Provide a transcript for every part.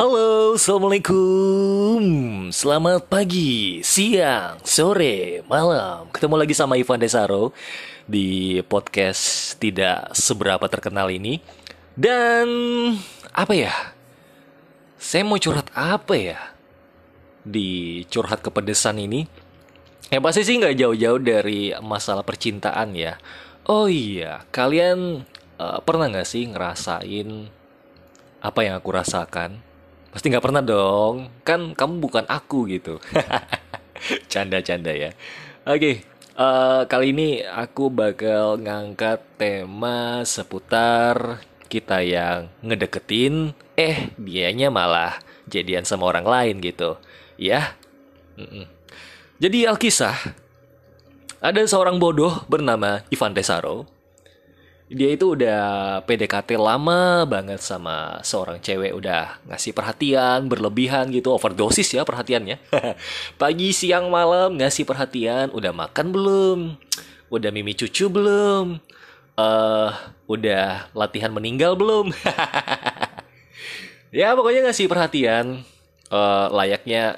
Halo, Assalamualaikum. Selamat pagi, siang, sore, malam. Ketemu lagi sama Ivan Desaro Di podcast tidak seberapa terkenal ini. Dan apa ya? Saya mau curhat apa ya? Di curhat kepedesan ini Ya pasti sih nggak jauh-jauh dari masalah percintaan ya. Oh iya, kalian uh, pernah nggak sih ngerasain apa yang aku rasakan? Pasti nggak pernah dong, kan kamu bukan aku gitu. Canda-canda ya. Oke, uh, kali ini aku bakal ngangkat tema seputar kita yang ngedeketin, eh dianya malah jadian sama orang lain gitu, ya. Mm -mm. Jadi Alkisah, ada seorang bodoh bernama Ivan Tesaro. Dia itu udah PDKT lama banget sama seorang cewek udah ngasih perhatian berlebihan gitu overdosis ya perhatiannya. Pagi siang malam ngasih perhatian udah makan belum? Udah mimi cucu belum? Uh, udah latihan meninggal belum? Ya pokoknya ngasih perhatian uh, layaknya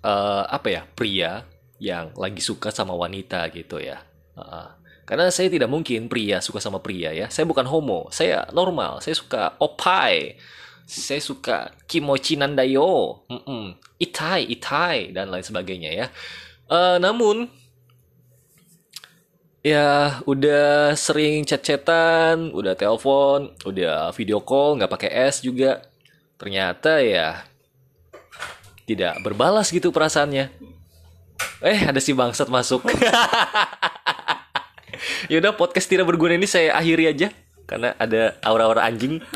uh, apa ya pria yang lagi suka sama wanita gitu ya. Uh, karena saya tidak mungkin pria suka sama pria ya. Saya bukan homo, saya normal. Saya suka opai, saya suka kimochi nandayo, mm -mm. itai, itai dan lain sebagainya ya. Uh, namun ya udah sering chat-chatan, udah telepon, udah video call, nggak pakai S juga. Ternyata ya tidak berbalas gitu perasaannya. Eh, ada si bangsat masuk. Yaudah, podcast tidak berguna ini saya akhiri aja. Karena ada aura-aura anjing.